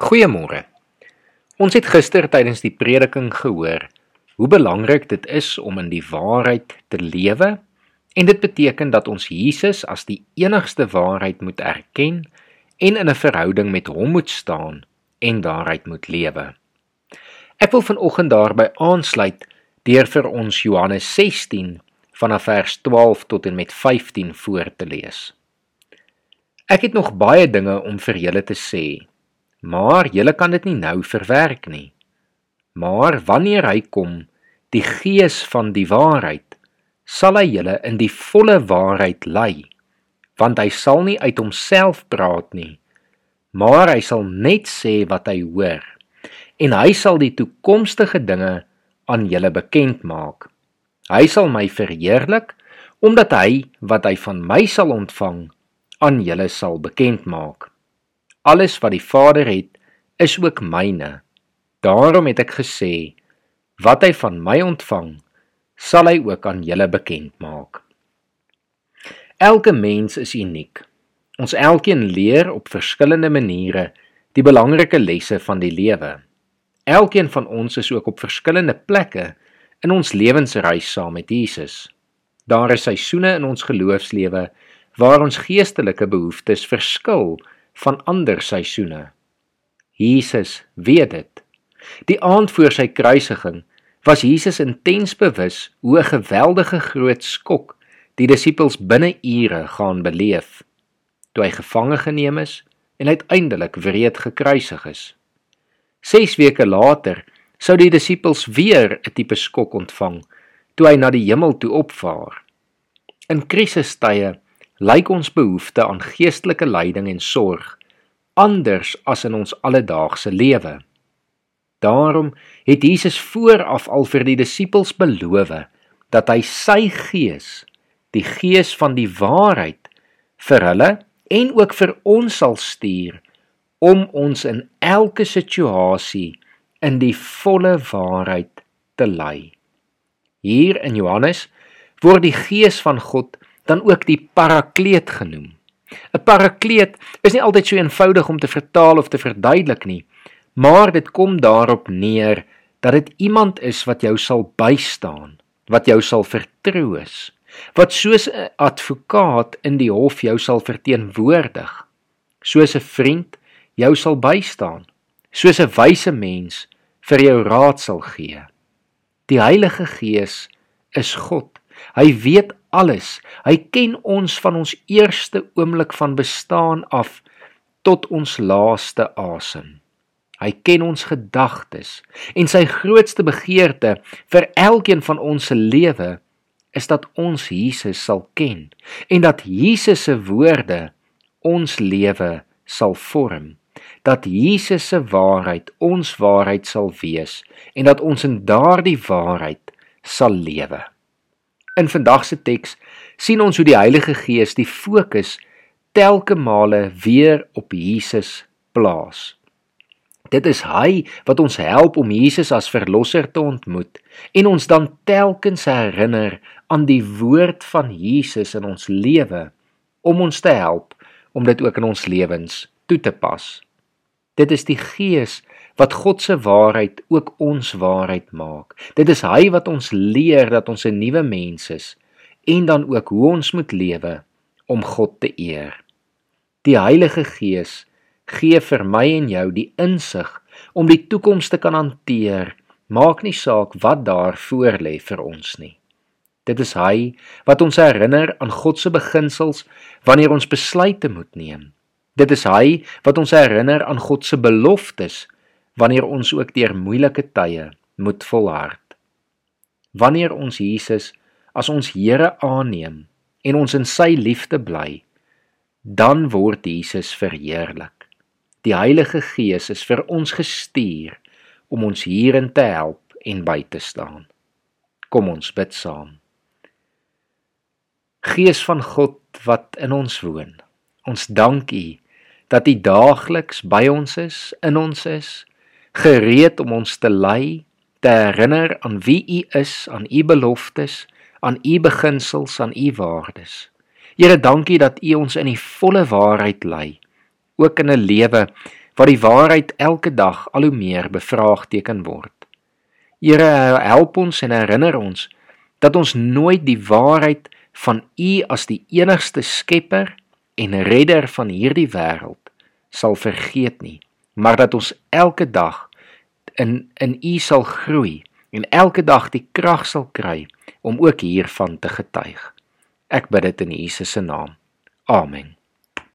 Goeiemôre. Ons het gister tydens die prediking gehoor hoe belangrik dit is om in die waarheid te lewe en dit beteken dat ons Jesus as die enigste waarheid moet erken en in 'n verhouding met hom moet staan en daaruit moet lewe. Ek wil vanoggend daarby aansluit deur vir ons Johannes 16 vanaf vers 12 tot en met 15 voor te lees. Ek het nog baie dinge om vir julle te sê, maar julle kan dit nie nou verwerk nie. Maar wanneer hy kom, die Gees van die waarheid, sal hy julle in die volle waarheid lei, want hy sal nie uit homself praat nie, maar hy sal net sê wat hy hoor, en hy sal die toekomstige dinge aan julle bekend maak. Hy sal my verheerlik omdat hy wat hy van my sal ontvang aan julle sal bekend maak. Alles wat die Vader het, is ook myne. Daarom het ek gesê, wat hy van my ontvang, sal hy ook aan julle bekend maak. Elke mens is uniek. Ons elkeen leer op verskillende maniere die belangrike lesse van die lewe. Elkeen van ons is ook op verskillende plekke in ons lewensreis saam met Jesus. Daar is seisoene in ons geloofslewe waar ons geestelike behoeftes verskil van ander seisoene. Jesus weet dit. Die aand voor sy kruisiging was Jesus intens bewus hoe 'n geweldige groot skok die disippels binne ure gaan beleef toe hy gevange geneem is en uiteindelik wreed gekruisig is. 6 weke later sou die disippels weer 'n tipe skok ontvang toe hy na die hemel toe opvaar. In krisistye lyk ons behoefte aan geestelike leiding en sorg anders as in ons alledaagse lewe. Daarom het Jesus vooraf al vir die disippels beloof dat hy sy gees, die gees van die waarheid vir hulle en ook vir ons sal stuur om ons in elke situasie in die volle waarheid te lei. Hier in Johannes word die gees van God dan ook die parakleet genoem. 'n Parakleet is nie altyd so eenvoudig om te vertaal of te verduidelik nie, maar dit kom daarop neer dat dit iemand is wat jou sal bystaan, wat jou sal vertroos, wat soos 'n advokaat in die hof jou sal verteenwoordig, soos 'n vriend jou sal bystaan, soos 'n wyse mens vir jou raad sal gee. Die Heilige Gees is God. Hy weet alles. Hy ken ons van ons eerste oomblik van bestaan af tot ons laaste asem. Hy ken ons gedagtes en sy grootste begeerte vir elkeen van ons se lewe is dat ons Jesus sal ken en dat Jesus se woorde ons lewe sal vorm dat Jesus se waarheid ons waarheid sal wees en dat ons in daardie waarheid sal lewe. In vandag se teks sien ons hoe die Heilige Gees die fokus telke male weer op Jesus plaas. Dit is hy wat ons help om Jesus as verlosser te ontmoet en ons dan telkens herinner aan die woord van Jesus in ons lewe om ons te help om dit ook in ons lewens toe te pas. Dit is die Gees wat God se waarheid ook ons waarheid maak. Dit is hy wat ons leer dat ons 'n nuwe mens is en dan ook hoe ons moet lewe om God te eer. Die Heilige Gees gee vir my en jou die insig om die toekoms te kan hanteer. Maak nie saak wat daar voor lê vir ons nie. Dit is hy wat ons herinner aan God se beginsels wanneer ons besluite moet neem. Dit is hy wat ons herinner aan God se beloftes wanneer ons ook deur moeilike tye moet volhard. Wanneer ons Jesus as ons Here aanneem en ons in sy liefde bly, dan word Jesus verheerlik. Die Heilige Gees is vir ons gestuur om ons hierin te help en by te staan. Kom ons bid saam. Gees van God wat in ons woon. Ons dank U dat U daagliks by ons is, in ons is gereed om ons te lei, te herinner aan wie U is, aan U beloftes, aan U beginsels, aan U waardes. Here, dankie dat U ons in die volle waarheid lei, ook in 'n lewe waar die waarheid elke dag al hoe meer bevraagteken word. Here, help ons en herinner ons dat ons nooit die waarheid van U as die enigste skepper en redder van hierdie wêreld sal vergeet nie, maar dat ons elke dag in in U sal groei en elke dag die krag sal kry om ook hiervan te getuig. Ek bid dit in Jesus se naam. Amen.